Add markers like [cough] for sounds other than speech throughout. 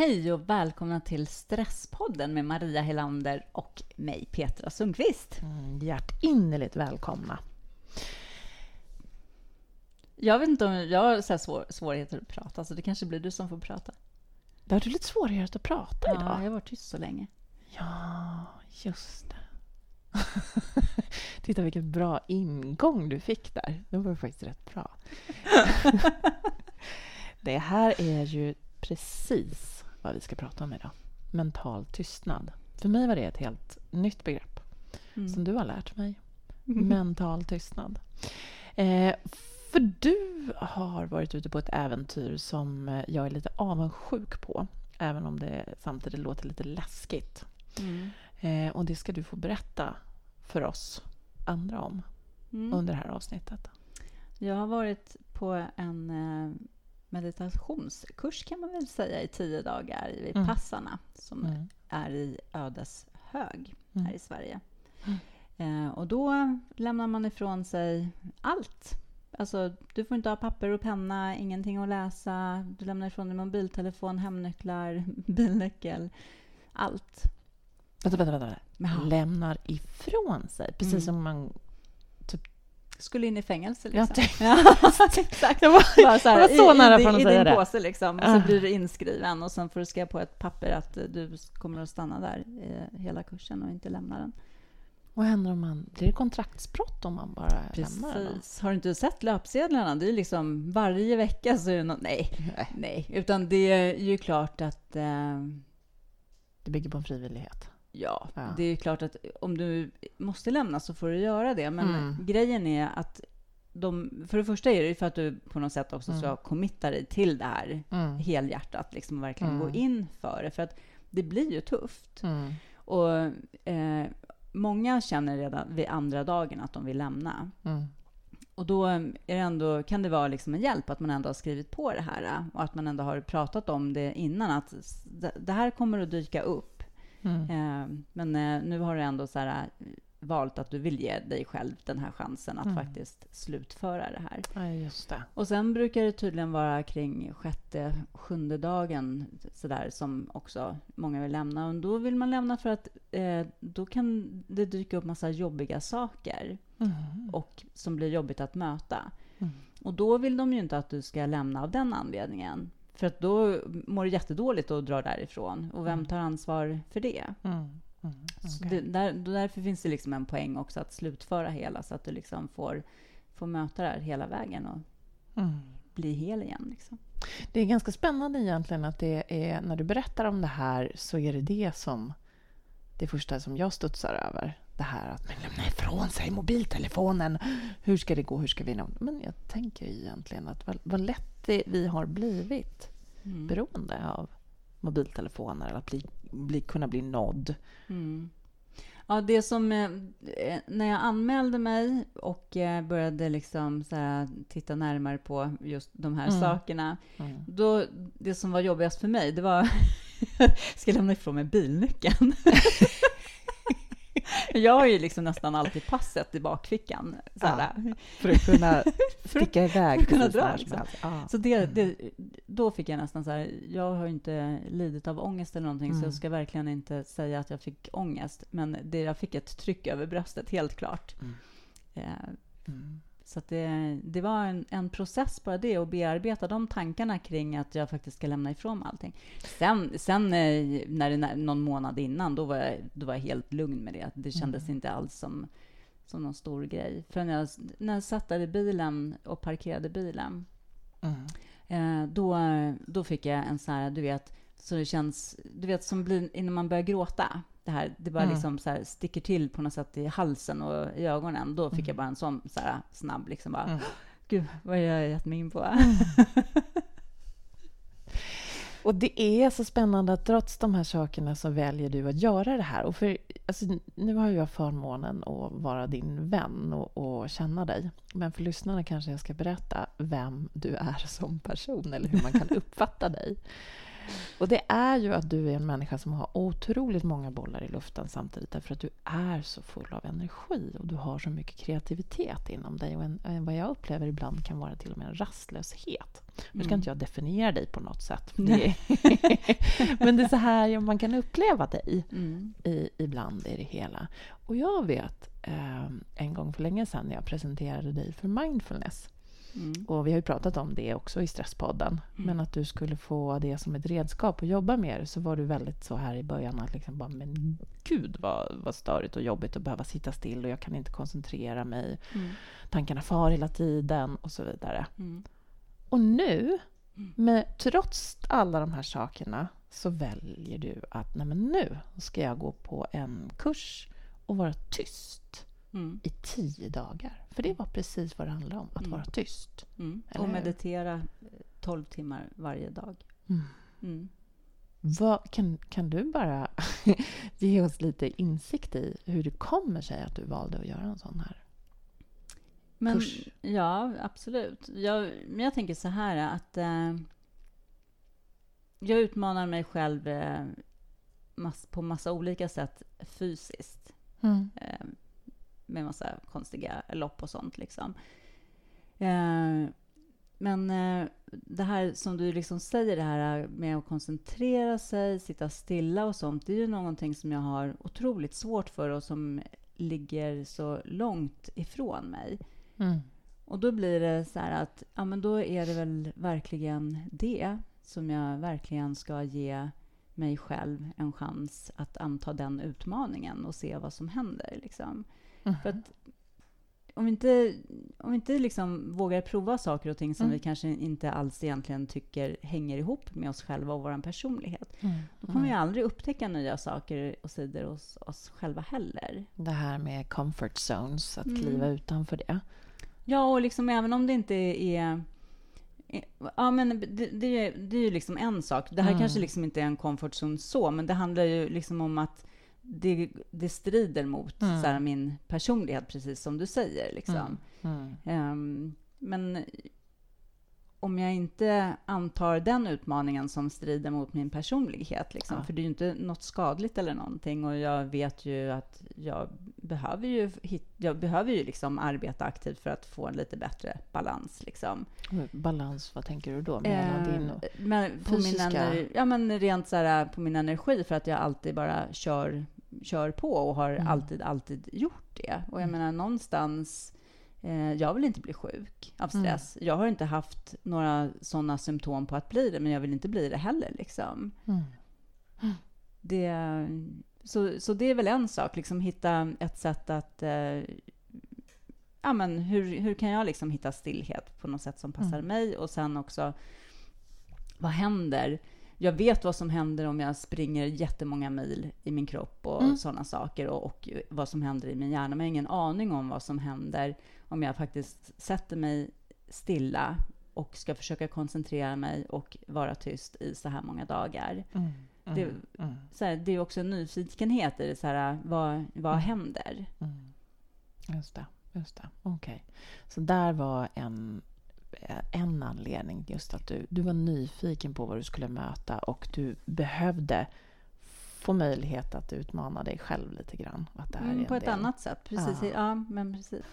Hej och välkomna till Stresspodden med Maria Helander och mig, Petra Sundqvist. Mm, hjärtinnerligt välkomna. Jag vet inte om jag har så svår, svårigheter att prata, så det kanske blir du som får prata. Det har du lite svårigheter att prata ja, idag. jag har varit tyst så länge. Ja, just det. [laughs] Titta vilken bra ingång du fick där. Det var faktiskt rätt bra. [laughs] [laughs] det här är ju precis vad vi ska prata om idag. Mental tystnad. För mig var det ett helt nytt begrepp mm. som du har lärt mig. Mm. Mental tystnad. Eh, för du har varit ute på ett äventyr som jag är lite avundsjuk på. Även om det samtidigt låter lite läskigt. Mm. Eh, och det ska du få berätta för oss andra om mm. under det här avsnittet. Jag har varit på en eh, meditationskurs kan man väl säga i tio dagar i mm. Passarna som mm. är i Ödeshög här mm. i Sverige. Mm. Eh, och då lämnar man ifrån sig allt. Alltså, du får inte ha papper och penna, ingenting att läsa. Du lämnar ifrån dig mobiltelefon, hemnycklar, [laughs] bilnyckel. Allt. Vänta, vänta, vänta. Lämnar ifrån sig? Precis mm. som man skulle in i fängelse. Liksom. Ja, [laughs] [laughs] exakt. Jag var, [laughs] Bara så, här, jag var så i, nära från att I säga din påse liksom. Och så uh. blir du inskriven och sen får du skriva på ett papper att du kommer att stanna där hela kursen och inte lämna den. Vad händer om man... Blir det kontraktsbrott om man bara Precis. lämnar den? Har du inte sett löpsedlarna? Det är liksom varje vecka så är det något... Nej, nej. Utan det är ju klart att... Eh... Det bygger på en frivillighet. Ja, ja, det är klart att om du måste lämna så får du göra det. Men mm. grejen är att de, för det första är det för att du på något sätt också ska mm. committa dig till det här mm. helhjärtat, liksom verkligen mm. gå in för det. För att det blir ju tufft. Mm. Och eh, många känner redan vid andra dagen att de vill lämna. Mm. Och då är det ändå, kan det vara liksom en hjälp att man ändå har skrivit på det här och att man ändå har pratat om det innan. Att det här kommer att dyka upp Mm. Eh, men eh, nu har du ändå så här, eh, valt att du vill ge dig själv den här chansen att mm. faktiskt slutföra det här. Ja, just det. Och sen brukar det tydligen vara kring sjätte, sjunde dagen så där, som också många vill lämna. Och då vill man lämna för att eh, då kan det dyka upp massa jobbiga saker mm. och som blir jobbigt att möta. Mm. Och då vill de ju inte att du ska lämna av den anledningen. För att då mår du jättedåligt och drar därifrån. Och vem mm. tar ansvar för det? Mm. Mm. Okay. det där, därför finns det liksom en poäng också att slutföra hela så att du liksom får, får möta det här hela vägen och mm. bli hel igen. Liksom. Det är ganska spännande egentligen att det är, när du berättar om det här så är det det som det första som jag studsar över. Det här att man lämnar ifrån sig mobiltelefonen. Hur ska det gå? Hur ska vi nå? Men jag tänker egentligen att vad, vad lätt det, vi har blivit mm. beroende av mobiltelefoner eller att bli, bli, kunna bli nådd. Mm. Ja, det som... Eh, när jag anmälde mig och eh, började liksom här, titta närmare på just de här mm. sakerna, mm. Då, det som var jobbigast för mig, det var... [laughs] ska jag lämna ifrån mig bilnyckeln? [laughs] [laughs] Jag har ju liksom nästan alltid passet i bakfickan. Ja, för att kunna [laughs] sticka iväg. för att kunna dra. Liksom. Ah. Så det, mm. det, då fick jag nästan så här, jag har inte lidit av ångest eller någonting, mm. så jag ska verkligen inte säga att jag fick ångest. Men det, jag fick ett tryck över bröstet, helt klart. Mm. Eh, mm. Så det, det var en, en, process bara det, att bearbeta de tankarna kring att jag faktiskt ska lämna ifrån mig allting. Sen, sen eh, när det, någon månad innan, då var, jag, då var jag helt lugn med det. Det kändes mm. inte alls som, som någon stor grej. För när jag, när jag satt där i bilen och parkerade bilen, mm. eh, då, då fick jag en sån här, du vet, så det känns, du vet, som blir innan man börjar gråta det här, det bara mm. liksom så här sticker till på något sätt i halsen och i ögonen. Då fick mm. jag bara en sån så här snabb liksom bara, mm. gud, vad har jag gett mig in på? [laughs] och det är så spännande att trots de här sakerna så väljer du att göra det här. Och för, alltså, nu har jag förmånen att vara din vän och, och känna dig. Men för lyssnarna kanske jag ska berätta vem du är som person eller hur man kan [laughs] uppfatta dig. Och det är ju att du är en människa som har otroligt många bollar i luften samtidigt därför att du är så full av energi och du har så mycket kreativitet inom dig och en, en vad jag upplever ibland kan vara till och med en rastlöshet. Nu ska mm. inte jag definiera dig på något sätt. [laughs] Det [laughs] men det är så här man kan uppleva dig mm. i, ibland i det hela. Och jag vet eh, en gång för länge sedan när jag presenterade dig för mindfulness Mm. Och vi har ju pratat om det också i Stresspodden. Mm. Men att du skulle få det som ett redskap att jobba med så var du väldigt så här i början att liksom bara, men gud vad, vad störigt och jobbigt att behöva sitta still och jag kan inte koncentrera mig. Mm. Tankarna far hela tiden och så vidare. Mm. Och nu, mm. med, trots alla de här sakerna, så väljer du att nej men nu ska jag gå på en kurs och vara tyst mm. i tio dagar. För det var precis vad det handlade om, att mm. vara tyst. Mm. Och meditera tolv timmar varje dag. Mm. Mm. Vad, kan, kan du bara [laughs] ge oss lite insikt i hur det kommer sig att du valde att göra en sån här men, kurs? Ja, absolut. Jag, men jag tänker så här att eh, jag utmanar mig själv eh, mass, på massa olika sätt fysiskt. Mm. Eh, med massa konstiga lopp och sånt. Liksom. Eh, men eh, det här som du liksom säger, det här med att koncentrera sig, sitta stilla och sånt, det är ju någonting som jag har otroligt svårt för och som ligger så långt ifrån mig. Mm. Och då blir det så här att, ja men då är det väl verkligen det som jag verkligen ska ge mig själv en chans att anta den utmaningen och se vad som händer. Liksom. Mm. För att om vi inte, om vi inte liksom vågar prova saker och ting som mm. vi kanske inte alls egentligen tycker hänger ihop med oss själva och vår personlighet, mm. då kommer vi mm. aldrig upptäcka nya saker och sidor hos oss själva heller. Det här med comfort zones, att mm. kliva utanför det. Ja, och liksom även om det inte är Ja, men det, det, är, det är ju liksom en sak. Det här mm. kanske liksom inte är en comfort zone så, men det handlar ju liksom om att det, det strider mot mm. så här, min personlighet, precis som du säger. Liksom. Mm. Um, men om jag inte antar den utmaningen som strider mot min personlighet, liksom, ja. för det är ju inte något skadligt eller någonting och jag vet ju att jag behöver ju, jag behöver ju liksom arbeta aktivt för att få en lite bättre balans. Liksom. Balans, vad tänker du då? Eh, din men på fysiska... min energi, ja, men rent så här, på min energi, för att jag alltid bara kör, kör på och har mm. alltid, alltid gjort det. Och jag mm. menar någonstans Eh, jag vill inte bli sjuk av mm. stress. Mm. Jag har inte haft några sådana symptom på att bli det, men jag vill inte bli det heller. Liksom. Mm. Det, så, så det är väl en sak, liksom hitta ett sätt att... Eh, ja, men hur, hur kan jag liksom hitta stillhet på något sätt som passar mm. mig? Och sen också, vad händer? Jag vet vad som händer om jag springer jättemånga mil i min kropp och mm. sådana saker och, och, vad som händer i min hjärna. Men jag har ingen aning om vad som händer om jag faktiskt sätter mig stilla och ska försöka koncentrera mig och vara tyst i så här många dagar. Mm, mm, det, mm. Så här, det är också en nyfikenhet i det, så här, vad, vad mm. händer? Mm. Just det. Just det. Okej. Okay. Så där var en, en anledning, just att du, du var nyfiken på vad du skulle möta och du behövde få möjlighet att utmana dig själv lite grann. Att det här mm, på ett del. annat sätt, precis. Ja. ja. men precis.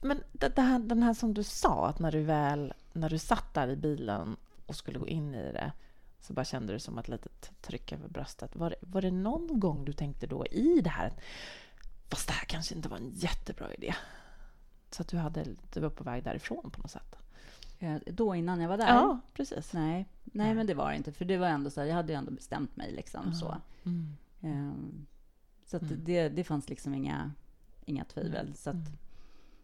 Men det, det här, den här som du sa, att när du väl när du satt där i bilen och skulle gå in i det så bara kände du som ett litet tryck över bröstet. Var, var det någon gång du tänkte då i det här fast det här kanske inte var en jättebra idé? Så att du, hade, du var på väg därifrån på något sätt? Eh, då innan jag var där? Ja, precis. Nej, nej men det var det inte. För det var ändå så här, jag hade ju ändå bestämt mig. Liksom, mm. så mm. Um, så mm. det, det fanns liksom inga, inga tvivel. Så att, mm.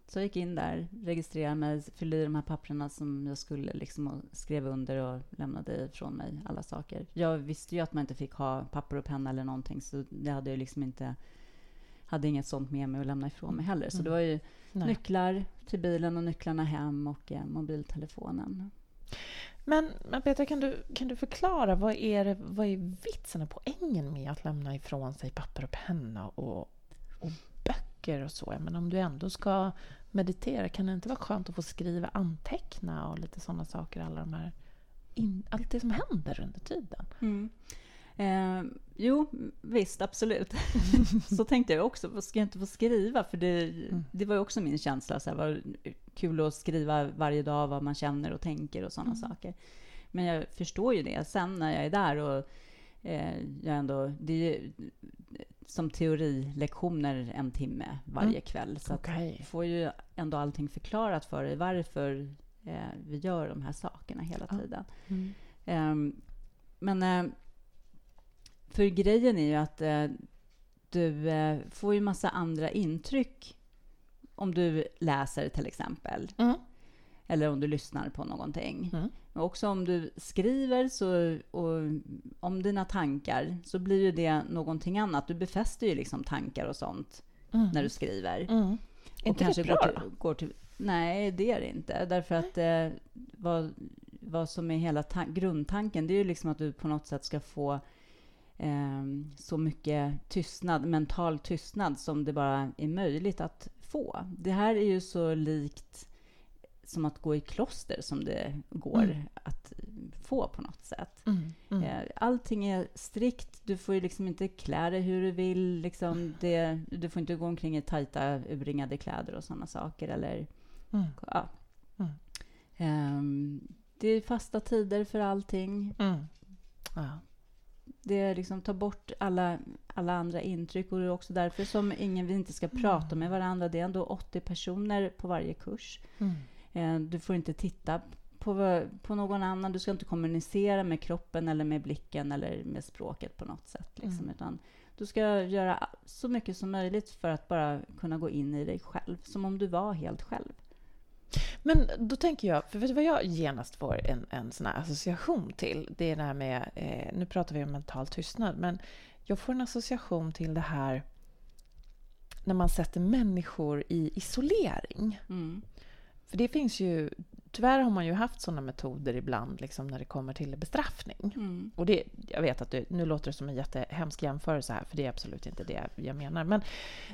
Så jag gick in där, registrerade mig, fyllde i de här papperna som jag skulle liksom och skrev under och lämnade ifrån mig alla saker. Jag visste ju att man inte fick ha papper och penna eller någonting så det hade jag liksom inte hade inget sånt med mig att lämna ifrån mig heller. Så mm. det var ju Nej. nycklar till bilen och nycklarna hem och eh, mobiltelefonen. Men, men Petra, kan du, kan du förklara vad är, vad är vitsen och poängen med att lämna ifrån sig papper och penna och, och böcker och så? Men om du ändå ska meditera, kan det inte vara skönt att få skriva, anteckna och lite sådana saker? Alla de här in, allt det som händer under tiden. Mm. Eh, jo, visst, absolut. [laughs] så tänkte jag också. Ska jag inte få skriva? För det, mm. det var ju också min känsla. Så här, var kul att skriva varje dag vad man känner och tänker och sådana mm. saker. Men jag förstår ju det sen när jag är där och eh, jag ändå... Det är ju som teorilektioner en timme varje mm. kväll. Så okay. att får ju ändå allting förklarat för dig varför eh, vi gör de här sakerna hela tiden. Mm. Eh, men eh, för grejen är ju att eh, du eh, får ju massa andra intryck om du läser till exempel. Mm. Eller om du lyssnar på någonting. Mm. Men också om du skriver så, och om dina tankar så blir ju det någonting annat. Du befäster ju liksom tankar och sånt mm. när du skriver. Mm. Och inte kanske det bra, går till, går till, Nej, det är det inte. Därför att eh, vad, vad som är hela grundtanken, det är ju liksom att du på något sätt ska få eh, så mycket tystnad, mental tystnad som det bara är möjligt att få. Det här är ju så likt som att gå i kloster som det går mm. att få på något sätt. Mm, mm. Eh, allting är strikt. Du får ju liksom inte klä dig hur du vill. Liksom det, du får inte gå omkring i tajta, urringade kläder och sådana saker. Eller, mm. ja. Um, det är fasta tider för allting. Mm. Ja. Det liksom ta bort alla, alla andra intryck och det är också därför som ingen vi inte ska prata med varandra. Det är ändå 80 personer på varje kurs. Mm. Eh, du får inte titta på, på någon annan. Du ska inte kommunicera med kroppen eller med blicken eller med språket på något sätt. Liksom, mm. Utan du ska göra så mycket som möjligt för att bara kunna gå in i dig själv, som om du var helt själv. Men då tänker jag, för vet du vad jag genast får en, en sån association till? Det är det här med, eh, nu pratar vi om mental tystnad, men jag får en association till det här när man sätter människor i isolering. Mm. För det finns ju... Tyvärr har man ju haft sådana metoder ibland liksom, när det kommer till bestraffning. Mm. Och det, jag vet att det, nu låter det som en jättehemsk jämförelse här, för det är absolut inte det jag menar. Men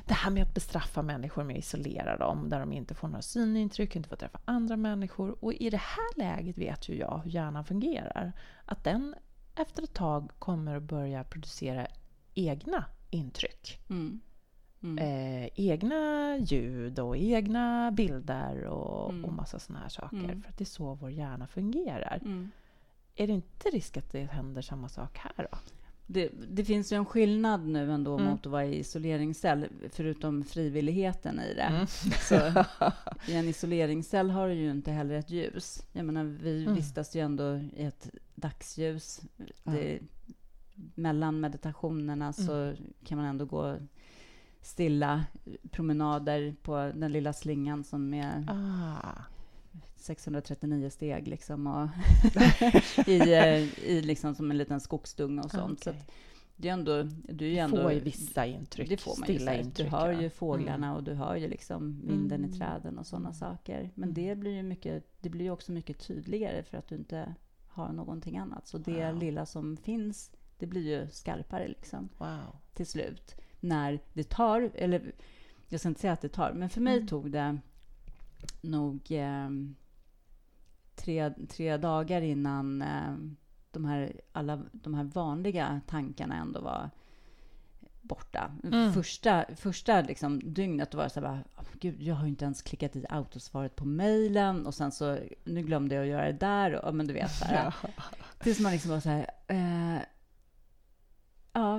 det här med att bestraffa människor med att isolera dem, där de inte får några synintryck, inte får träffa andra människor. Och i det här läget vet ju jag hur hjärnan fungerar. Att den efter ett tag kommer att börja producera egna intryck. Mm. Mm. Eh, egna ljud och egna bilder och, mm. och massa såna här saker. Mm. För att det är så vår hjärna fungerar. Mm. Är det inte risk att det händer samma sak här då? Det, det finns ju en skillnad nu ändå mm. mot att vara i isoleringscell, förutom frivilligheten i det. Mm. Så, [laughs] I en isoleringscell har du ju inte heller ett ljus. Jag menar, vi mm. vistas ju ändå i ett dagsljus. Det, mellan meditationerna så kan man ändå gå stilla promenader på den lilla slingan som är ah. 639 steg liksom och [laughs] [laughs] i, eh, i liksom som en liten skogsdunge och sånt. Okay. Så det är ändå, du är ju ändå... får ju vissa intryck, det får man stilla ju intryck. Du hör ju fåglarna mm. och du hör ju liksom vinden mm. i träden och sådana saker. Men det blir ju mycket, det blir också mycket tydligare för att du inte har någonting annat. Så det wow. lilla som finns, det blir ju skarpare liksom wow. till slut när det tar, eller jag ska inte säga att det tar, men för mig mm. tog det nog eh, tre, tre dagar innan eh, de, här, alla, de här vanliga tankarna ändå var borta. Mm. Första, första liksom dygnet var det så här, oh, gud, jag har inte ens klickat i autosvaret på mejlen och sen så, nu glömde jag att göra det där. Och, men du vet, så här, [laughs] Tills man liksom var så här, eh,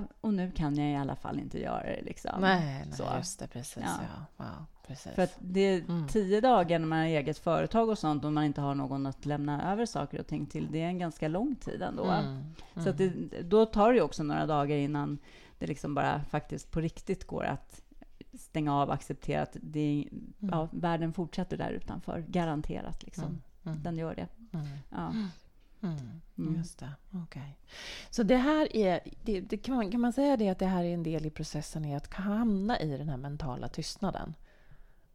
Ja, och nu kan jag i alla fall inte göra det. Liksom. Nej, nej så. just det. Precis. Ja. ja. Wow, precis. För att det är mm. tio dagar när man har eget företag och sånt och man inte har någon att lämna över saker och ting till. Det är en ganska lång tid ändå. Mm. Mm. Så att det, då tar det också några dagar innan det liksom bara faktiskt på riktigt går att stänga av och acceptera att det, mm. ja, världen fortsätter där utanför. Garanterat. Liksom. Mm. Mm. Den gör det. Ja. Mm, mm. Just det. Okay. Så det här är... Det, det kan, man, kan man säga det att det här är en del i processen i att hamna i den här mentala tystnaden?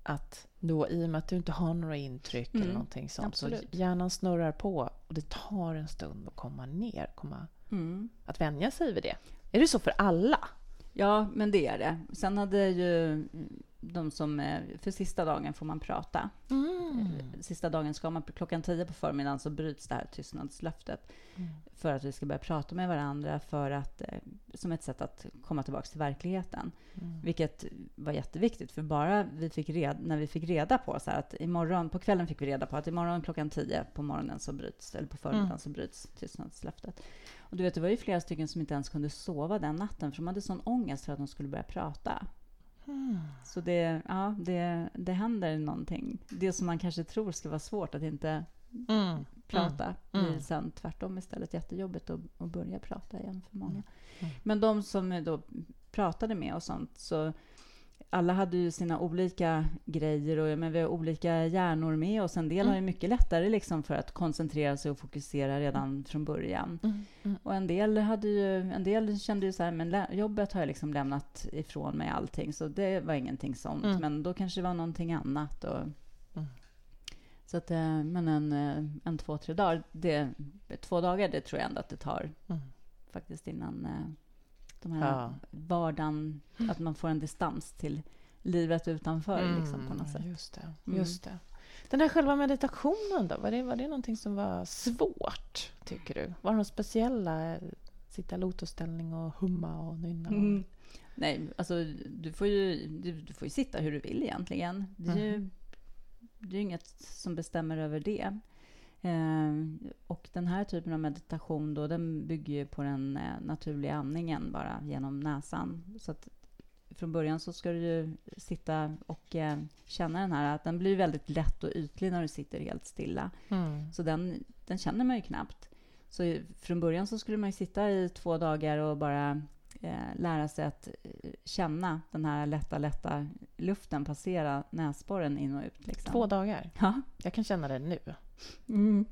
Att då, i och med att du inte har några intryck mm, eller någonting sånt, absolut. så hjärnan snurrar på och det tar en stund att komma ner, komma, mm. att vänja sig vid det. Är det så för alla? Ja, men det är det. Sen hade ju de som, eh, för sista dagen får man prata. Mm. Sista dagen ska man, klockan tio på förmiddagen så bryts det här tystnadslöftet. Mm. För att vi ska börja prata med varandra, för att, eh, som ett sätt att komma tillbaka till verkligheten. Mm. Vilket var jätteviktigt, för bara vi fick red, när vi fick reda på så att imorgon, på kvällen fick vi reda på att imorgon klockan tio på morgonen så bryts, eller på förmiddagen mm. så bryts tystnadslöftet. Och du vet, det var ju flera stycken som inte ens kunde sova den natten, för de hade sån ångest för att de skulle börja prata. Mm. Så det, ja, det, det händer någonting. Det som man kanske tror ska vara svårt, att inte mm. prata, mm. blir sen tvärtom istället jättejobbigt att, att börja prata igen för många. Mm. Men de som då pratade med och sånt, så alla hade ju sina olika grejer och men vi har olika hjärnor med oss. En del mm. har ju mycket lättare liksom för att koncentrera sig och fokusera redan från början. Mm. Mm. Och en del, hade ju, en del kände ju så här, men jobbet har jag liksom lämnat ifrån mig allting, så det var ingenting sånt. Mm. Men då kanske det var någonting annat. Och, mm. så att, eh, men en, eh, en två, tre dagar, det, två dagar, det tror jag ändå att det tar faktiskt innan eh, de här ja. vardagen, att man får en distans till livet utanför. Mm, liksom, på något sätt. Just det, mm. just det. Den här själva meditationen då, var det, var det någonting som var svårt, tycker du? Var det något speciella? Sitta i lotusställning och humma och nynna? Mm. Nej, alltså du får, ju, du, du, får ju sitta hur du vill egentligen. Det är ju mm. det är inget som bestämmer över det. Eh, och den här typen av meditation då, den bygger på den eh, naturliga andningen bara genom näsan. Så att från början så ska du ju sitta och eh, känna den här, att den blir väldigt lätt och ytlig när du sitter helt stilla. Mm. Så den, den känner man ju knappt. Så från början så skulle man ju sitta i två dagar och bara eh, lära sig att eh, känna den här lätta, lätta luften passera näsborren in och ut. Liksom. Två dagar? Ja. Jag kan känna det nu. Mm.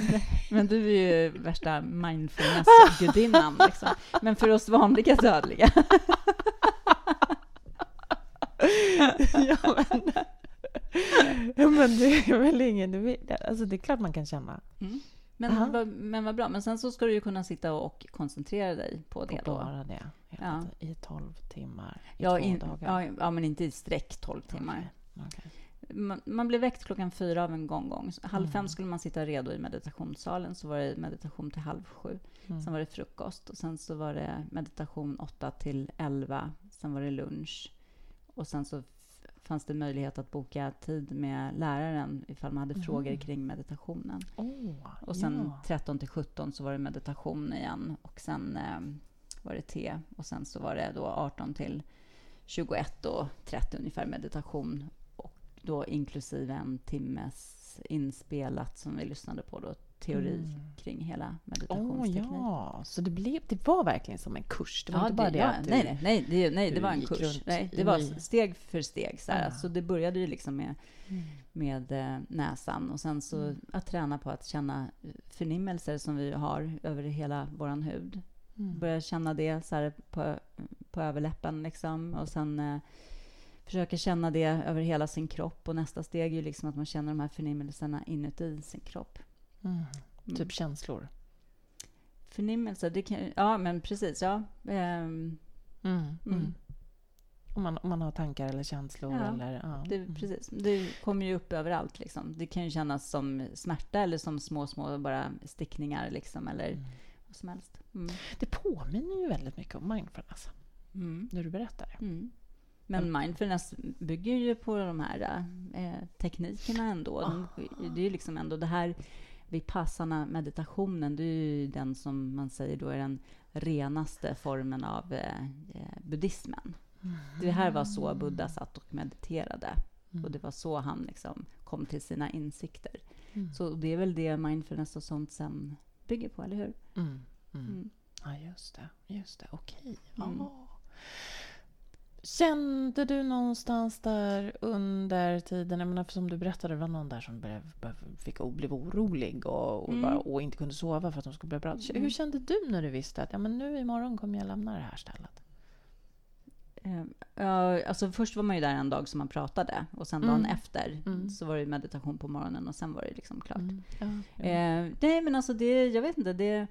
[laughs] Men du är ju värsta mindfulness-gudinnan. [laughs] Liksom. Men för oss vanliga dödliga. [laughs] ja, men, ja, men det är väl ingen... Alltså, det är klart man kan känna. Mm. Men, vad, men vad bra. Men sen så ska du ju kunna sitta och koncentrera dig på det. På bara det. Ja. I tolv timmar, i ja, två in, dagar. Ja, ja, men inte i sträck tolv timmar. Okay. Okay. Man, man, blev väckt klockan fyra av en gång. Halv fem mm. skulle man sitta redo i meditationssalen. Så var det meditation till halv sju. Mm. Sen var det frukost. Och sen så var det meditation åtta till elva. Sen var det lunch. Och sen så fanns det möjlighet att boka tid med läraren ifall man hade mm. frågor kring meditationen. Oh, och sen ja. 13 till 17 så var det meditation igen och sen eh, var det te och sen så var det då 18 till 21 och 30 ungefär meditation då inklusive en timmes inspelat som vi lyssnade på då teori mm. kring hela meditationsteknik. Oh, ja, så det, blev, det var verkligen som en kurs? Det var ja, inte bara det, det att Nej, nej, nej, det, nej, det var en kurs. Nej, det var steg för steg. Så, här. Ah. så det började ju liksom med, mm. med äh, näsan och sen så mm. att träna på att känna förnimmelser som vi har över hela vår hud. Mm. Börja känna det så här på, på överläppen liksom och sen äh, försöka känna det över hela sin kropp. Och nästa steg är ju liksom att man känner de här förnimmelserna inuti sin kropp. Mm. Typ mm. känslor? Förnimmelser, det kan, ja men precis. Ja. Um, mm, mm. Om, man, om man har tankar eller känslor. Ja, eller, ja. Det, mm. precis. det kommer ju upp överallt. Liksom. Det kan ju kännas som smärta eller som små, små bara stickningar. Liksom, eller mm. vad som helst. Det påminner ju väldigt mycket om mindfulness. När du berättar det. Men mindfulness bygger ju på de här eh, teknikerna ändå. Oh. Det är ju liksom ändå det här vipassana meditationen, det är ju den som man säger då är den renaste formen av eh, eh, buddhismen. Mm. Det här var så Buddha satt och mediterade. Mm. Och det var så han liksom kom till sina insikter. Mm. Så det är väl det mindfulness och sånt sen bygger på, eller hur? Mm. Mm. Mm. Ja, just det. Just det. Okej. Okay. Kände du någonstans där under tiden, jag menar, som du berättade, det var någon där som blev, fick, blev orolig och, och, mm. bara, och, inte kunde sova för att de skulle bli bra. Mm. Hur kände du när du visste att ja, men nu imorgon kommer jag lämna det här stället? Uh, alltså först var man ju där en dag som man pratade och sen dagen mm. efter mm. så var det meditation på morgonen och sen var det liksom klart. Mm. Ja, ja. Uh, nej, men alltså det, jag vet inte, det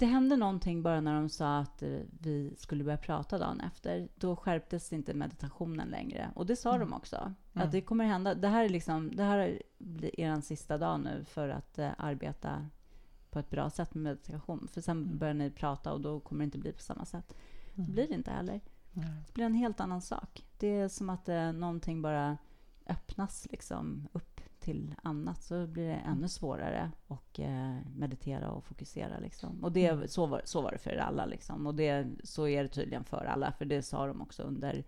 det hände någonting bara när de sa att eh, vi skulle börja prata dagen efter. Då skärptes inte meditationen längre. Och det sa mm. de också. Mm. Att det kommer hända. Det här, är liksom, det här blir er sista dag nu för att uh, arbeta på ett bra sätt med meditation. För sen mm. börjar ni prata och då kommer det inte bli på samma sätt. Det mm. blir det inte heller. Det blir en helt annan sak. Det är som att uh, någonting bara öppnas liksom upp till annat så blir det ännu svårare att eh, meditera och fokusera. Liksom. Och det, mm. så, var, så var det för alla. Liksom. Och det, så är det tydligen för alla, för det sa de också under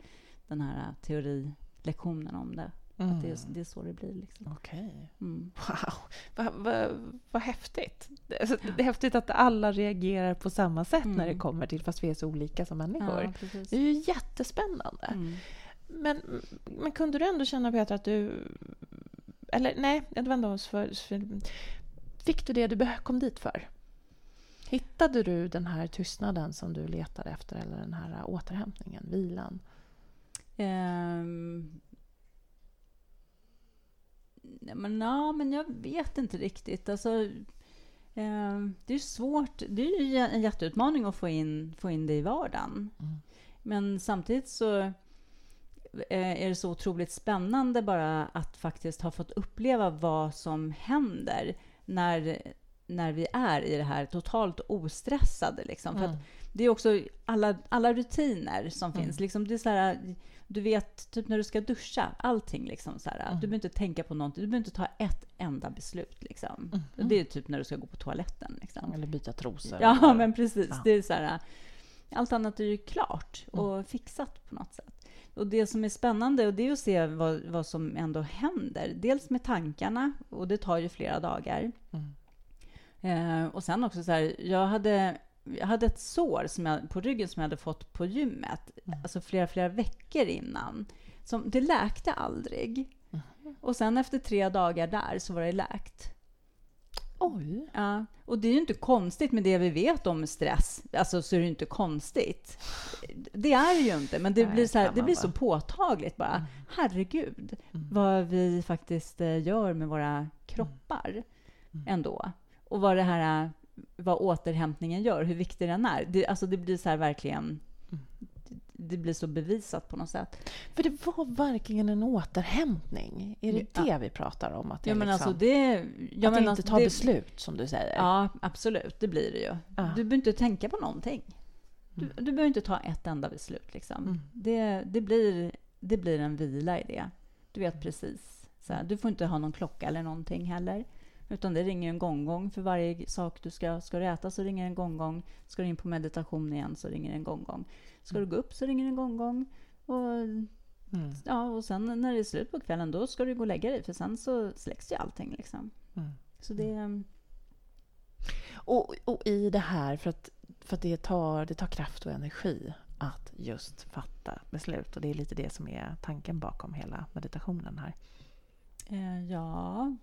den här teorilektionen om det. Mm. Att det, är, mm. det är så det blir. Liksom. Okej. Okay. Mm. Wow, vad va, va häftigt. Alltså, det är häftigt att alla reagerar på samma sätt när det mm. kommer till, fast vi är så olika som människor. Ja, det är ju jättespännande. Mm. Men, men kunde du ändå känna, Petra, att du eller nej, det var ändå för, för, Fick du det du kom dit för? Hittade du den här tystnaden som du letade efter eller den här återhämtningen, vilan? Um, men, ja, men jag vet inte riktigt. Alltså, um, det är svårt. Det är ju en jätteutmaning att få in, få in det i vardagen. Mm. Men samtidigt så är det så otroligt spännande bara att faktiskt ha fått uppleva vad som händer när, när vi är i det här totalt ostressade. Liksom. Mm. För det är också alla, alla rutiner som mm. finns. Liksom, det är så här, du vet, typ när du ska duscha, allting. Liksom, så här, mm. Du behöver inte tänka på någonting, du behöver inte ta ett enda beslut. Liksom. Mm. Det är typ när du ska gå på toaletten. Liksom. Eller byta trosor. Ja, eller... men precis. Ja. Det är så här, allt annat är ju klart och mm. fixat på något sätt. Och det som är spännande och det är att se vad, vad som ändå händer. Dels med tankarna, och det tar ju flera dagar. Mm. Eh, och sen också så här, jag hade, jag hade ett sår som jag, på ryggen som jag hade fått på gymmet, mm. alltså flera, flera veckor innan. Som, det läkte aldrig. Mm. Och sen efter tre dagar där så var det läkt. Oj. Ja, och det är ju inte konstigt med det vi vet om stress. Alltså så är det inte konstigt. Det är det ju inte, men det Nej, blir så, här, det blir så påtagligt bara. Mm. Herregud, mm. vad vi faktiskt eh, gör med våra kroppar mm. mm. ändå. Och vad det här, vad återhämtningen gör, hur viktig den är. Det, alltså det blir så här verkligen det blir så bevisat på något sätt. För det var verkligen en återhämtning. Är det ja. det vi pratar om? Att det, ja, men liksom, alltså det, ja, att men inte tar beslut, som du säger? Ja, absolut. Det blir det ju. Ja. Du behöver inte tänka på någonting. Du, mm. du behöver inte ta ett enda beslut. Liksom. Mm. Det, det, blir, det blir en vila i det. Du vet precis. Så här, du får inte ha någon klocka eller någonting heller. Utan det ringer en gånggång för varje sak du ska, ska du äta så ringer en gånggång. Ska du in på meditation igen så ringer en gånggång. Ska du gå upp så ringer en gånggång. Och, mm. ja, och sen när det är slut på kvällen då ska du gå och lägga dig för sen så släcks ju allting. Liksom. Mm. Så det... Mm. Och, och, i det här, för att, för att det, tar, det tar kraft och energi att just fatta beslut. Och det är lite det som är tanken bakom hela meditationen här. Eh, ja,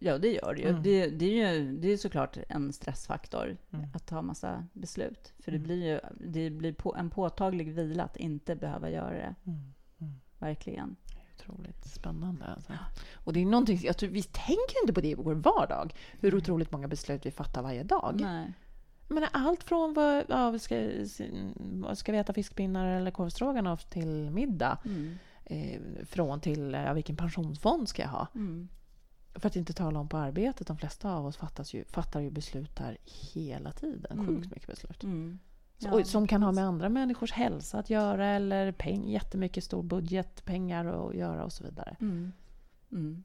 ja, det gör det ju. Mm. Det, det, är ju det är såklart en stressfaktor mm. att ta massa beslut. För det mm. blir ju det blir på, en påtaglig vila att inte behöva göra det. Mm. mm. Verkligen. Otroligt spännande. Alltså. Och det är någonting, jag tror, vi tänker inte på det i vår vardag, hur otroligt många beslut vi fattar varje dag. Nej. Men allt från vad, ja, ska, ska vi äta fiskpinnar eller korvstroganoff till middag. Mm. Eh, från till ja, vilken pensionsfond ska jag ha. För att inte tala om på arbetet, de flesta av oss fattas ju, fattar ju beslut där hela tiden. Mm. Sjukt mycket beslut. Mm. Ja, och, som kan ha med andra människors hälsa att göra eller peng, jättemycket stor budget, pengar att göra och så vidare. Mm. Mm.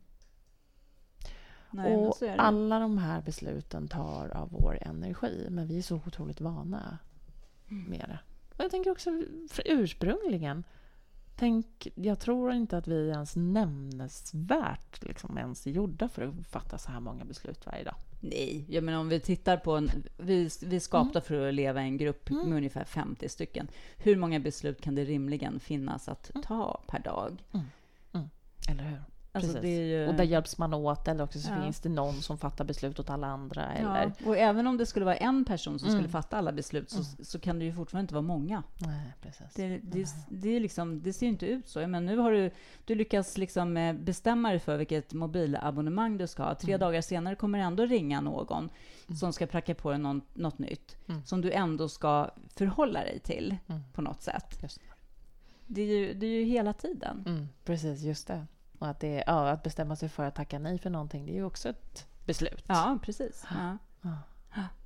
Nej, och alla de här besluten tar av vår energi, men vi är så otroligt vana mm. med det. Och jag tänker också ursprungligen Tänk, jag tror inte att vi ens nämnesvärt liksom ens är gjorda för att fatta så här många beslut varje dag. Nej, jag menar om vi tittar på en... Vi, vi skapta mm. för att leva i en grupp mm. med ungefär 50 stycken. Hur många beslut kan det rimligen finnas att mm. ta per dag? Mm. mm. Eller hur? Alltså ju... Och där hjälps man åt eller också så ja. finns det någon som fattar beslut åt alla andra. Eller... Ja. Och även om det skulle vara en person som mm. skulle fatta alla beslut så, mm. så kan det ju fortfarande inte vara många. Nej, precis. Det, det, det, liksom, det ser ju inte ut så. Men nu har du, du lyckats liksom eh, bestämma dig för vilket mobilabonnemang du ska ha. Tre mm. dagar senare kommer det ändå ringa någon mm. som ska pracka på dig någon, något nytt mm. som du ändå ska förhålla dig till mm. på något sätt. Just. Det är, ju, det är ju hela tiden. precis, just det. Och att, det, ja, att bestämma sig för att tacka nej för någonting, det är ju också ett beslut. Ja, precis. Ja. Ja.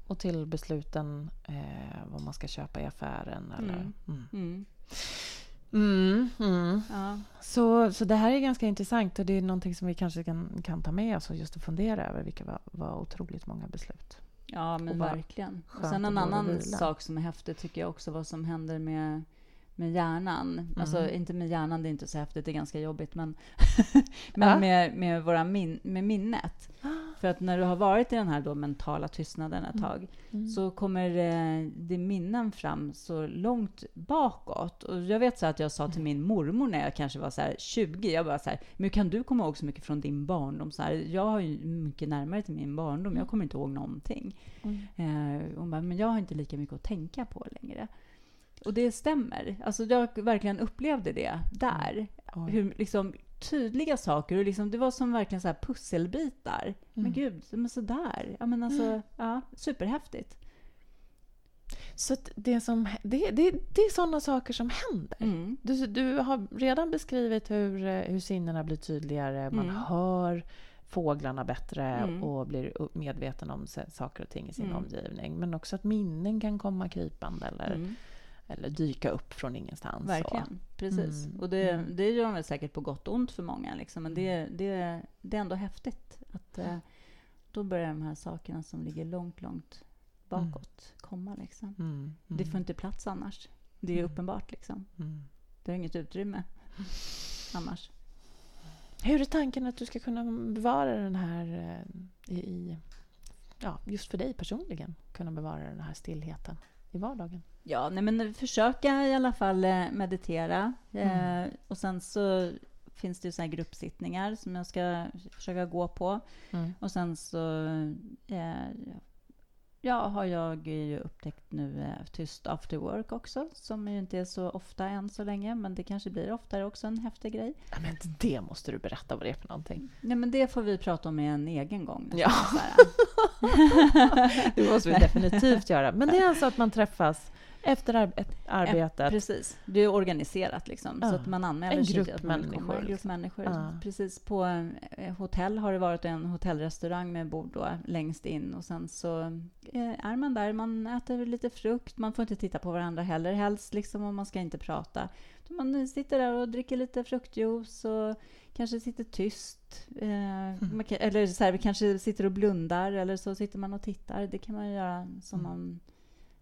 Och till besluten eh, vad man ska köpa i affären. Eller, mm. Mm. Mm. mm, mm. Ja. Så, så det här är ganska intressant och det är någonting som vi kanske kan, kan ta med oss och just att fundera över vilka var, var otroligt många beslut. Ja, men verkligen. Och sen en annan sak som är häftig tycker jag också vad som händer med med hjärnan. Mm. Alltså inte med hjärnan, det är inte så häftigt, det är ganska jobbigt. Men, [laughs] men ja. med, med, våra min, med minnet. [gasps] För att när du har varit i den här då mentala tystnaden ett mm. tag mm. så kommer eh, det minnen fram så långt bakåt. Och jag vet så att jag sa till min mormor när jag kanske var så 20, jag bara så här, men kan du komma ihåg så mycket från din barndom? Så här, jag har ju mycket närmare till min barndom, jag kommer inte ihåg någonting. Mm. Eh, hon bara, men jag har inte lika mycket att tänka på längre. Och det stämmer. Alltså jag verkligen upplevde det där. Mm. Hur liksom, tydliga saker. Och liksom, det var som verkligen så här pusselbitar. Mm. Men gud, men sådär. Ja, men alltså, mm. ja, superhäftigt. Så det, som, det, det, det är sådana saker som händer. Mm. Du, du har redan beskrivit hur, hur sinnena blir tydligare. Man mm. hör fåglarna bättre mm. och blir medveten om saker och ting i sin omgivning. Men också att minnen kan komma krypande. Eller, eller dyka upp från ingenstans. Verkligen, så. precis. Mm. Och det, mm. det gör väl säkert på gott och ont för många, liksom. men det, mm. det, det är ändå häftigt att eh, då börjar de här sakerna som ligger långt, långt bakåt mm. komma. Liksom. Mm. Det får inte plats annars. Det är mm. uppenbart. Liksom. Det har inget utrymme [laughs] annars. Hur är tanken att du ska kunna bevara den här eh, i, ja, just för dig personligen, kunna bevara den här stillheten i vardagen? Ja, nej, men försöka i alla fall eh, meditera. Mm. Eh, och sen så finns det ju så gruppsittningar som jag ska försöka gå på. Mm. Och sen så eh, ja, har jag ju upptäckt nu eh, Tyst after work också, som ju inte är så ofta än så länge, men det kanske blir oftare också en häftig grej. Ja, men det måste du berätta vad det är för någonting. Nej, men det får vi prata om i en egen gång. Ja. [laughs] det måste vi definitivt göra. Men det är alltså att man träffas efter ar arbetet? Ja, precis. Det är organiserat, liksom, ja. så att man anmäler en sig. Grupp människor. En grupp liksom. människor. Ja. Precis. På eh, hotell har det varit en hotellrestaurang med bord då, längst in. Och sen så eh, är man där, man äter lite frukt. Man får inte titta på varandra heller, helst, liksom, och man ska inte prata. Man sitter där och dricker lite fruktjuice och kanske sitter tyst. Eh, mm. eller så här, kanske sitter och blundar, eller så sitter man och tittar. Det kan man göra som, mm. man,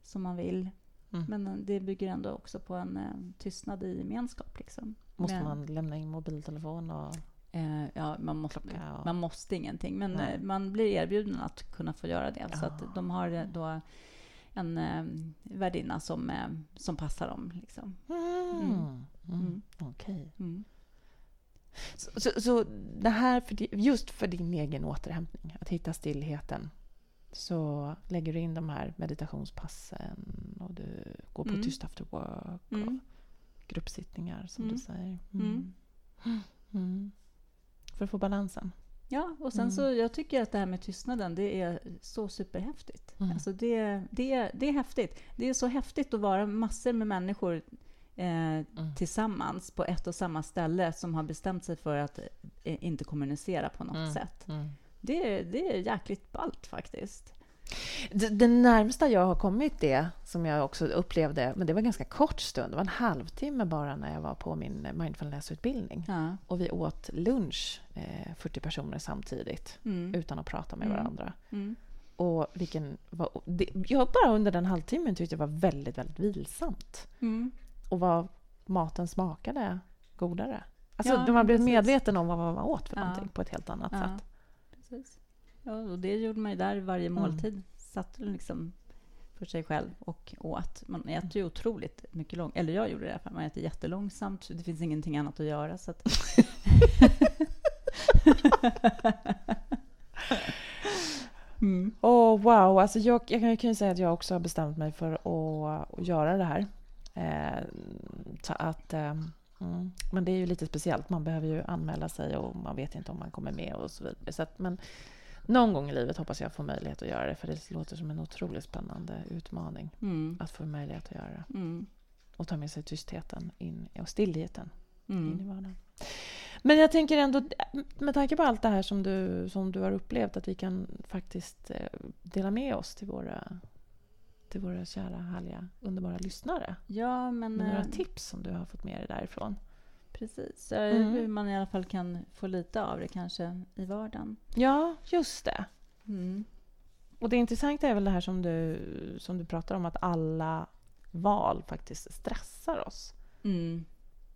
som man vill. Mm. Men eh, det bygger ändå också på en eh, tystnad i gemenskap. Liksom. Måste men, man lämna in mobiltelefon? Och eh, ja, man måste, och... man måste ingenting. Men eh, man blir erbjuden att kunna få göra det. Ja. Så att de har eh, då en eh, värdinna som, eh, som passar dem. Liksom. Mm. Mm. mm. Okej. Okay. Mm. Så, så, så, det här, för, just för din egen återhämtning, att hitta stillheten så lägger du in de här meditationspassen och du går på mm. tyst after work och mm. gruppsittningar som mm. du säger. Mm. Mm. mm. För att få balansen. Ja, och sen så jag tycker att det här med tystnaden, det är så superhäftigt. Mm. Alltså det, det, det är häftigt. Det är så häftigt att vara massor med människor eh, mm. tillsammans på ett och samma ställe som har bestämt sig för att eh, inte kommunicera på något mm. sätt. Det, det är jäkligt ballt faktiskt. Det, närmsta jag har kommit det, som jag också upplevde, men det var en ganska kort stund, det var en halvtimme bara när jag var på min mindfulnessutbildning. Ja. Och vi åt lunch, eh, 40 personer samtidigt, mm. utan att prata med mm. varandra. Mm. Och vilken, var, det, jag bara under den halvtimmen tyckte det var väldigt, väldigt vilsamt. Mm. Och vad maten smakade godare. Alltså, ja, man blev medveten om vad man åt för ja. någonting på ett helt annat ja. sätt precis. Ja, och det gjorde man ju där varje mm. måltid. Mm. Satt liksom för sig själv och åt. Man äter ju otroligt mycket långsamt. Eller jag gjorde det i alla fall. Man äter jättelångsamt. Det finns ingenting annat att göra. Så att [laughs] mm. oh, wow, alltså jag, jag kan ju säga att jag också har bestämt mig för att, att göra det här. Eh, så att, eh, mm. Men det är ju lite speciellt. Man behöver ju anmäla sig och man vet inte om man kommer med och så vidare. Så att, men någon gång i livet hoppas jag få möjlighet att göra det för det låter som en otroligt spännande utmaning mm. att få möjlighet att göra det. Mm. Och ta med sig tystheten in, och stillheten mm. in i vardagen. Men jag tänker ändå, med tanke på allt det här som du, som du har upplevt, att vi kan faktiskt eh, dela med oss till våra, till våra kära, härliga, underbara lyssnare. Ja, men... Med några eh, tips som du har fått med dig därifrån. Precis, mm. hur man i alla fall kan få lite av det kanske i vardagen. Ja, just det. Mm. Och det intressanta är väl det här som du, som du pratar om, att alla val faktiskt stressar oss. Mm.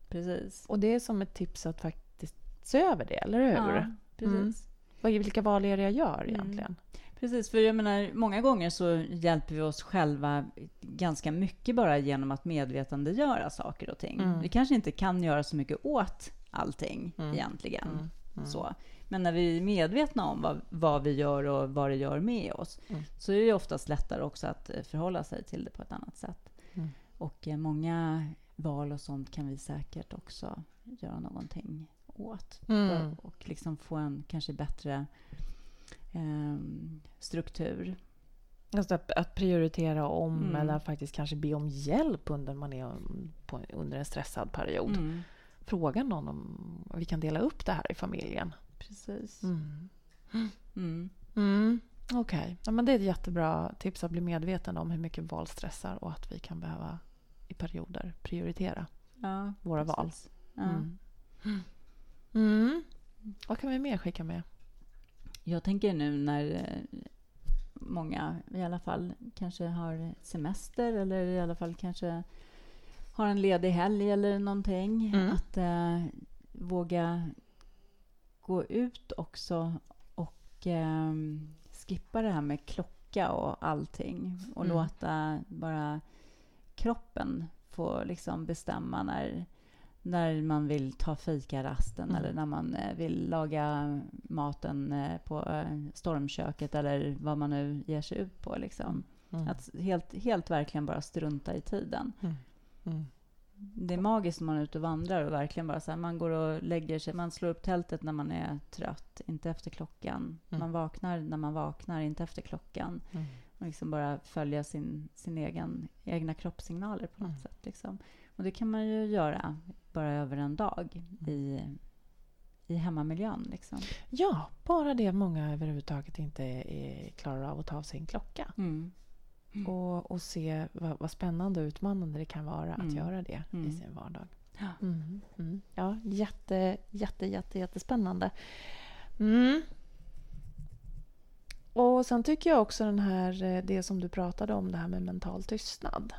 Precis. Och det är som ett tips att faktiskt se över det, eller hur? Ja, precis. Mm. Vilka val är det jag gör mm. egentligen? Mm. Precis, för jag menar, många gånger så hjälper vi oss själva ganska mycket bara genom att medvetandegöra saker och ting. Mm. Vi kanske inte kan göra så mycket åt allting mm. egentligen. Mm. mm. Så. Men när vi är medvetna om vad, vad, vi gör och vad det gör med oss mm. så är det oftast lättare också att eh, förhålla sig till det på ett annat sätt. Mm. Och eh, många val och sånt kan vi säkert också göra någonting åt. Mm. Och liksom få en kanske bättre struktur. Alltså att, att prioritera om mm. eller faktiskt kanske be om hjälp under, man är på, under en stressad period. Mm. Fråga någon om vi kan dela upp det här i familjen. Precis. Mm. mm. mm. Okej, okay. ja, det är ett jättebra tips att bli medveten om hur mycket val stressar och att vi kan behöva i perioder prioritera ja, våra precis. val. Ja. Mm. Mm. Vad kan vi mer skicka med? Jag tänker nu när eh, många i alla fall kanske har semester eller i alla fall kanske har en ledig helg eller någonting. Mm. Att eh, våga gå ut också och eh, skippa det här med klocka och allting och mm. låta bara kroppen få liksom bestämma när när man vill ta fikarasten mm. eller när man eh, vill laga maten eh, på eh, stormköket eller vad man nu ger sig ut på. Liksom. Mm. Att helt, helt verkligen bara strunta i tiden. Mm. mm. Det är magiskt när man är ute och vandrar och verkligen bara så här, man går och lägger sig, man slår upp tältet när man är trött, inte efter klockan. Mm. Man vaknar när man vaknar, inte efter klockan. Mm. Och liksom bara följa sin, sin egen, egna kroppssignaler på något sätt. Liksom. Och det kan man ju göra bara över en dag i, i hemmamiljön. Liksom. Ja, bara det många överhuvudtaget inte är, klarar av att ta av sin klocka. Mm. Mm. Och, och se vad, vad, spännande och utmanande det kan vara mm. att göra det i mm. sin vardag. Ja, mm. Mm. ja jätte, jätte, jätte, jättespännande. Och sen tycker jag också den här, eh, det som du pratade om, det här med mental tystnad.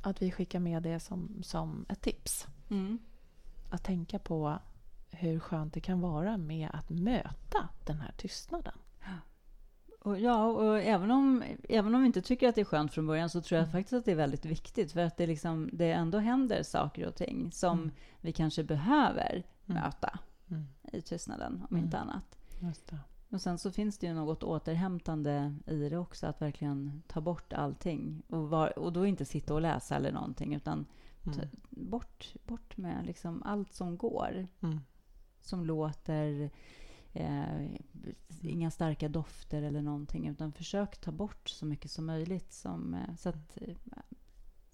Att vi skickar med det som, som ett tips. Mm. Att tänka på hur skönt det kan vara med att möta den här tystnaden. Och ja, och även om, även om vi inte tycker att det är skönt från början så tror jag mm. faktiskt att det är väldigt viktigt för att det, liksom, det ändå händer saker och ting som mm. vi kanske behöver mm. möta mm. i tystnaden, om inte mm. annat. Och sen så finns det ju något återhämtande i det också, att verkligen ta bort allting. Och, var, och då inte sitta och läsa eller någonting, utan Mm. Bort, bort med liksom allt som går. Mm. Som låter, eh, inga starka dofter eller någonting. Utan försök ta bort så mycket som möjligt. Som, eh, så, att,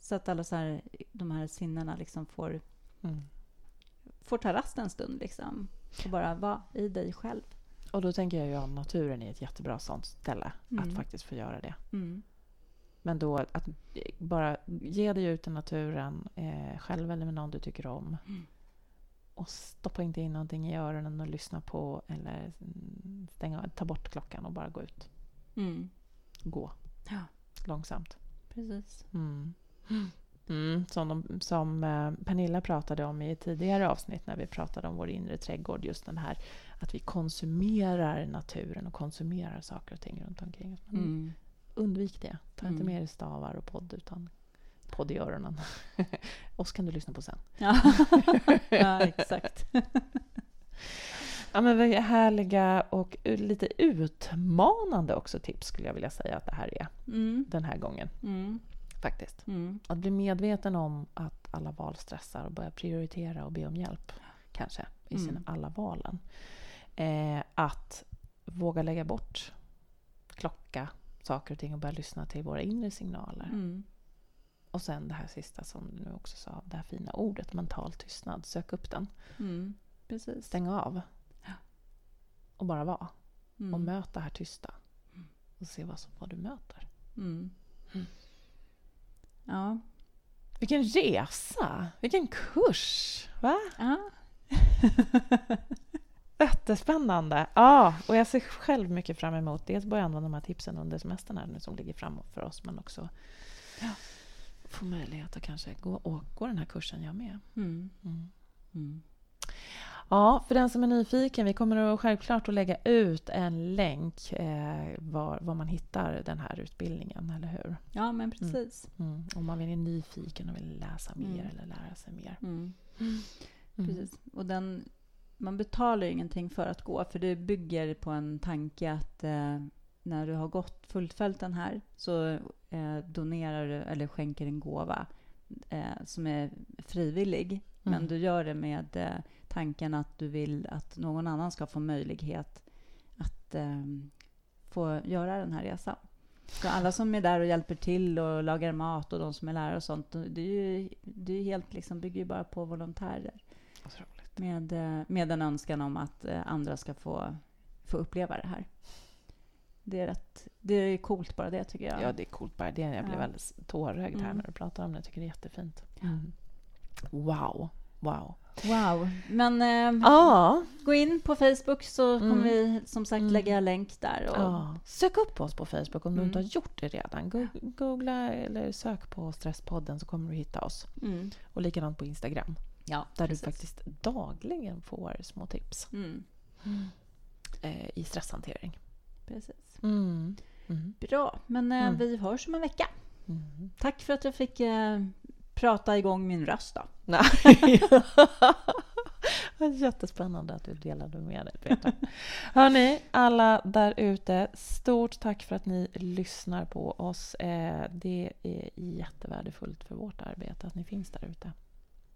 så att alla så här, de här sinnena liksom får, mm. får ta rast en stund. Liksom, och bara vara i dig själv. Och då tänker jag ju att naturen är ett jättebra sånt ställe att mm. faktiskt få göra det. Mm. Men då att bara ge dig ut i naturen eh, själv eller med någon du tycker om. Mm. Och stoppa inte in någonting i öronen och lyssna på eller stänga, ta bort klockan och bara gå ut. Mm. Gå. Ja. Långsamt. Precis. Mm. Mm, som, de, som eh, Pernilla pratade om i ett tidigare avsnitt när vi pratade om vår inre trädgård. Just den här att vi konsumerar naturen och konsumerar saker och ting runt omkring oss. Mm undvik det. Ta mm. inte med dig stavar och podd utan podd i öronen. [laughs] Oss kan du lyssna på sen. Ja, [laughs] ja exakt. Ja, men härliga och lite utmanande också tips skulle jag vilja säga att det här är mm. den här gången. Mm. Faktiskt. Mm. Att bli medveten om att alla val stressar och börja prioritera och be om hjälp kanske i sina mm. alla valen. Eh, att våga lägga bort klocka, saker och ting och börja lyssna till våra inre signaler. Mm. Och sen det här sista som du nu också sa, det här fina ordet mental tystnad. Sök upp den. Mm. Precis. Stäng av. Ja. Och bara vara. Mm. Och möt det här tysta. Mm. Och se vad, som, vad du möter. Mm. Mm. Ja. Vilken resa! Vilken kurs! Va? Ja. [laughs] Jättespännande! Ja, och jag ser själv mycket fram emot dels börja använda de här tipsen under semestern här nu som ligger framåt för oss men också ja, få möjlighet att kanske gå, och gå den här kursen jag med. Mm. Mm. Mm. Ja, för den som är nyfiken, vi kommer att självklart att lägga ut en länk eh, var, var man hittar den här utbildningen, eller hur? Ja, men precis. Mm. Mm. Om man vill är nyfiken och vill läsa mer mm. eller lära sig mer. Precis. Och den, man betalar ingenting för att gå, för det bygger på en tanke att eh, när du har gått fullföljt den här så eh, donerar du eller skänker en gåva eh, som är frivillig. Men mm. du gör det med eh, tanken att du vill att någon annan ska få möjlighet att eh, få göra den här resan. Så alla som är där och hjälper till och lagar mat och de som är lärare och sånt, det, är ju, det är helt liksom, bygger ju bara på volontärer. Med, eh, med en önskan om att eh, andra ska få, få uppleva det här. Det är, rätt, det är coolt bara det tycker jag. Ja, det är coolt bara det. Jag blev ja. alldeles tårögd här mm. när du pratar om det. Jag tycker det är jättefint. Mm. Wow. Wow. Wow. Men eh, gå in på Facebook så kommer mm. vi som sagt mm. lägga länk där. Och... Sök upp oss på Facebook om du inte har gjort det redan. Googla eller sök på Stresspodden så kommer du hitta oss. Mm. Och likadant på Instagram. Ja, där precis. du faktiskt dagligen får små tips mm. eh, i stresshantering. Precis. Mm. Bra, men eh, vi hörs om en vecka. Tack för att jag fick eh, prata igång min röst då. [laughs] [laughs] Jättespännande att du delade med dig, Peter. Hörni, alla där ute, stort tack för att ni lyssnar på oss. Eh, det är jättevärdefullt för vårt arbete att ni finns där ute.